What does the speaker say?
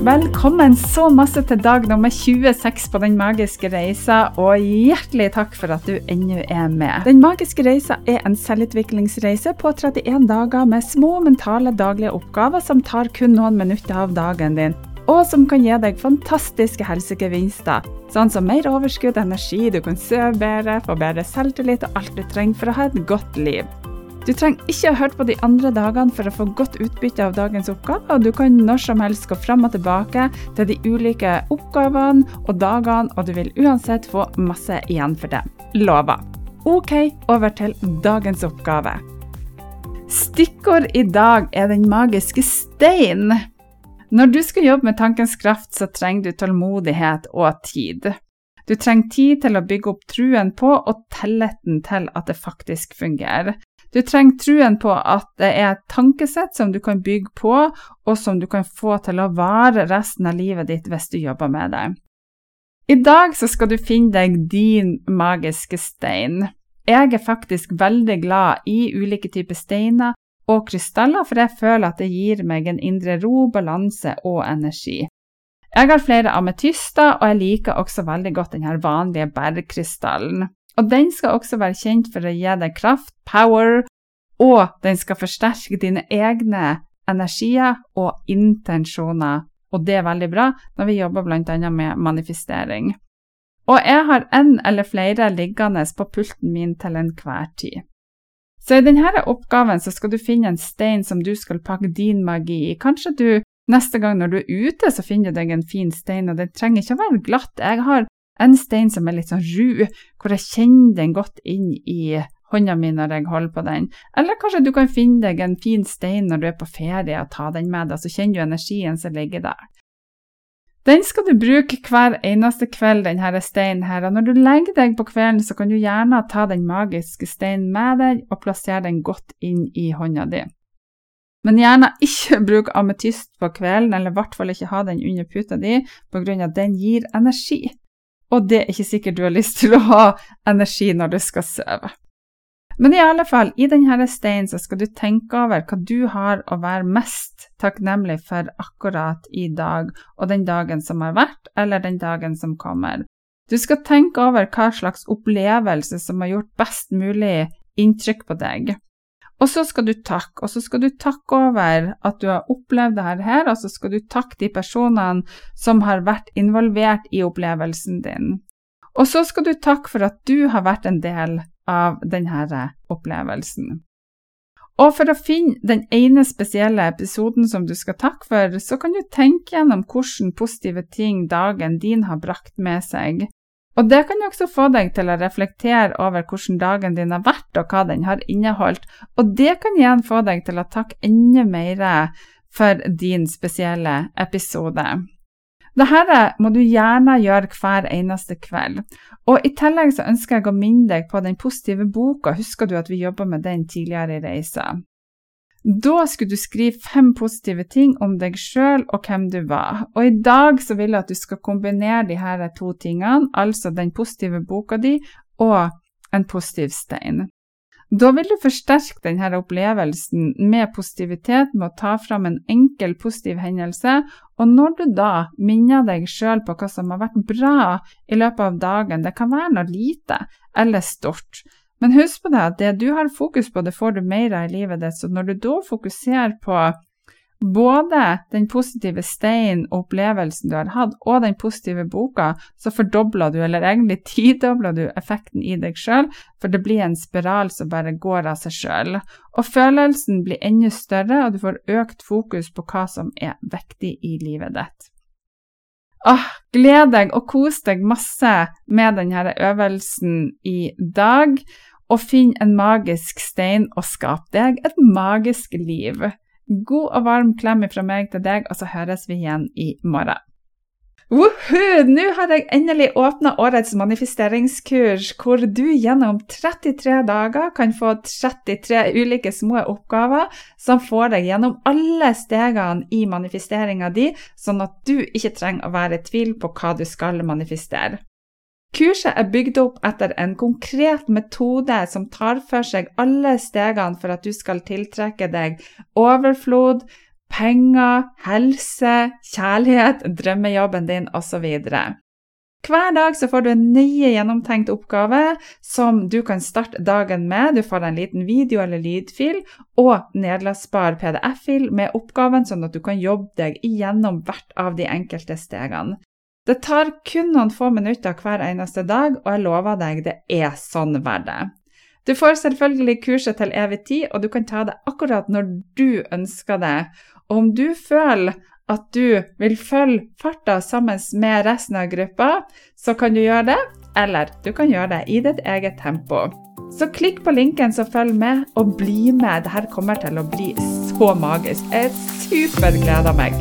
Velkommen så masse til dag nummer 26 på Den magiske reisa, og hjertelig takk for at du ennå er med. Den magiske reisa er en selvutviklingsreise på 31 dager med små mentale daglige oppgaver som tar kun noen minutter av dagen din, og som kan gi deg fantastiske helsegevinster, sånn som mer overskudd, energi, du kan sove bedre, få bedre selvtillit og alt du trenger for å ha et godt liv. Du trenger ikke å høre på de andre dagene for å få godt utbytte av dagens oppgave, og du kan når som helst gå fram og tilbake til de ulike oppgavene og dagene, og du vil uansett få masse igjen for det. Lover. Ok, over til dagens oppgave. Stikkord i dag er den magiske stein. Når du skal jobbe med tankens kraft, så trenger du tålmodighet og tid. Du trenger tid til å bygge opp truen på og tilliten til at det faktisk fungerer. Du trenger truen på at det er et tankesett som du kan bygge på, og som du kan få til å vare resten av livet ditt hvis du jobber med det. I dag så skal du finne deg din magiske stein. Jeg er faktisk veldig glad i ulike typer steiner og krystaller, for jeg føler at det gir meg en indre ro, balanse og energi. Jeg har flere ametyster, og jeg liker også veldig godt denne vanlige bergkrystallen. Og den skal også være kjent for å gi deg kraft, power, og den skal forsterke dine egne energier og intensjoner. Og det er veldig bra når vi jobber bl.a. med manifestering. Og jeg har en eller flere liggende på pulten min til enhver tid. Så i denne oppgaven skal du finne en stein som du skal pakke din magi i. Kanskje du neste gang når du er ute, så finner du deg en fin stein, og den trenger ikke å være glatt. Jeg har en stein som er litt sånn ru, hvor jeg kjenner den godt inn i hånda mi når jeg holder på den. Eller kanskje du kan finne deg en fin stein når du er på ferie og ta den med deg, så kjenner du energien som ligger der. Den skal du bruke hver eneste kveld, denne steinen her, og når du legger deg på kvelden, så kan du gjerne ta den magiske steinen med deg og plassere den godt inn i hånda di. Men gjerne ikke bruk ametyst på kvelden, eller i hvert fall ikke ha den under puta di, på grunn av at den gir energi og det er ikke sikkert du har lyst til å ha energi når du skal sove. Men i alle fall, i denne steinen så skal du tenke over hva du har å være mest takknemlig for akkurat i dag og den dagen som har vært, eller den dagen som kommer. Du skal tenke over hva slags opplevelse som har gjort best mulig inntrykk på deg. Og så skal du takke, og så skal du takke over at du har opplevd dette her, og så skal du takke de personene som har vært involvert i opplevelsen din. Og så skal du takke for at du har vært en del av denne opplevelsen. Og for å finne den ene spesielle episoden som du skal takke for, så kan du tenke gjennom hvilke positive ting dagen din har brakt med seg, og det kan også få deg til å reflektere over hvordan dagen din har vært, og hva den har inneholdt, og det kan igjen få deg til å takke enda mer for din spesielle episode. Dette må du gjerne gjøre hver eneste kveld. Og I tillegg så ønsker jeg å minne deg på den positive boka. Husker du at vi jobba med den tidligere i reisa? Da skulle du skrive fem positive ting om deg sjøl og hvem du var. Og i dag så vil jeg at du skal kombinere de her to tingene, altså den positive boka di og en positiv stein. Da vil du forsterke denne opplevelsen med positivitet med å ta fram en enkel positiv hendelse, og når du da minner deg sjøl på hva som har vært bra i løpet av dagen, det kan være noe lite eller stort, men husk på det at det du har fokus på, det får du mer av i livet ditt. Så når du da fokuserer på både den positive steinen og opplevelsen du har hatt, og den positive boka, så fordobler du, eller egentlig tidobler du, effekten i deg sjøl, for det blir en spiral som bare går av seg sjøl. Og følelsen blir enda større, og du får økt fokus på hva som er viktig i livet ditt. Åh, gled deg og kos deg masse med denne øvelsen i dag og finn en magisk stein og skap deg et magisk liv. God og varm klem fra meg til deg, og så høres vi igjen i morgen. Woohoo! Nå har jeg endelig åpna årets manifesteringskurs, hvor du gjennom 33 dager kan få 33 ulike små oppgaver som får deg gjennom alle stegene i manifesteringa di, sånn at du ikke trenger å være i tvil på hva du skal manifestere. Kurset er bygd opp etter en konkret metode som tar for seg alle stegene for at du skal tiltrekke deg overflod, penger, helse, kjærlighet, drømmejobben din osv. Hver dag så får du en nøye gjennomtenkt oppgave som du kan starte dagen med. Du får en liten video eller lydfil og nedlastbar PDF-fil med oppgaven, sånn at du kan jobbe deg igjennom hvert av de enkelte stegene. Det tar kun noen få minutter hver eneste dag, og jeg lover deg, det er sånn verdt det. Du får selvfølgelig kurset til evig tid, og du kan ta det akkurat når du ønsker det. Og om du føler at du vil følge farta sammen med resten av gruppa, så kan du gjøre det, eller du kan gjøre det i ditt eget tempo. Så klikk på linken som følger med, og bli med. Dette kommer til å bli så magisk. Jeg er supergleder meg.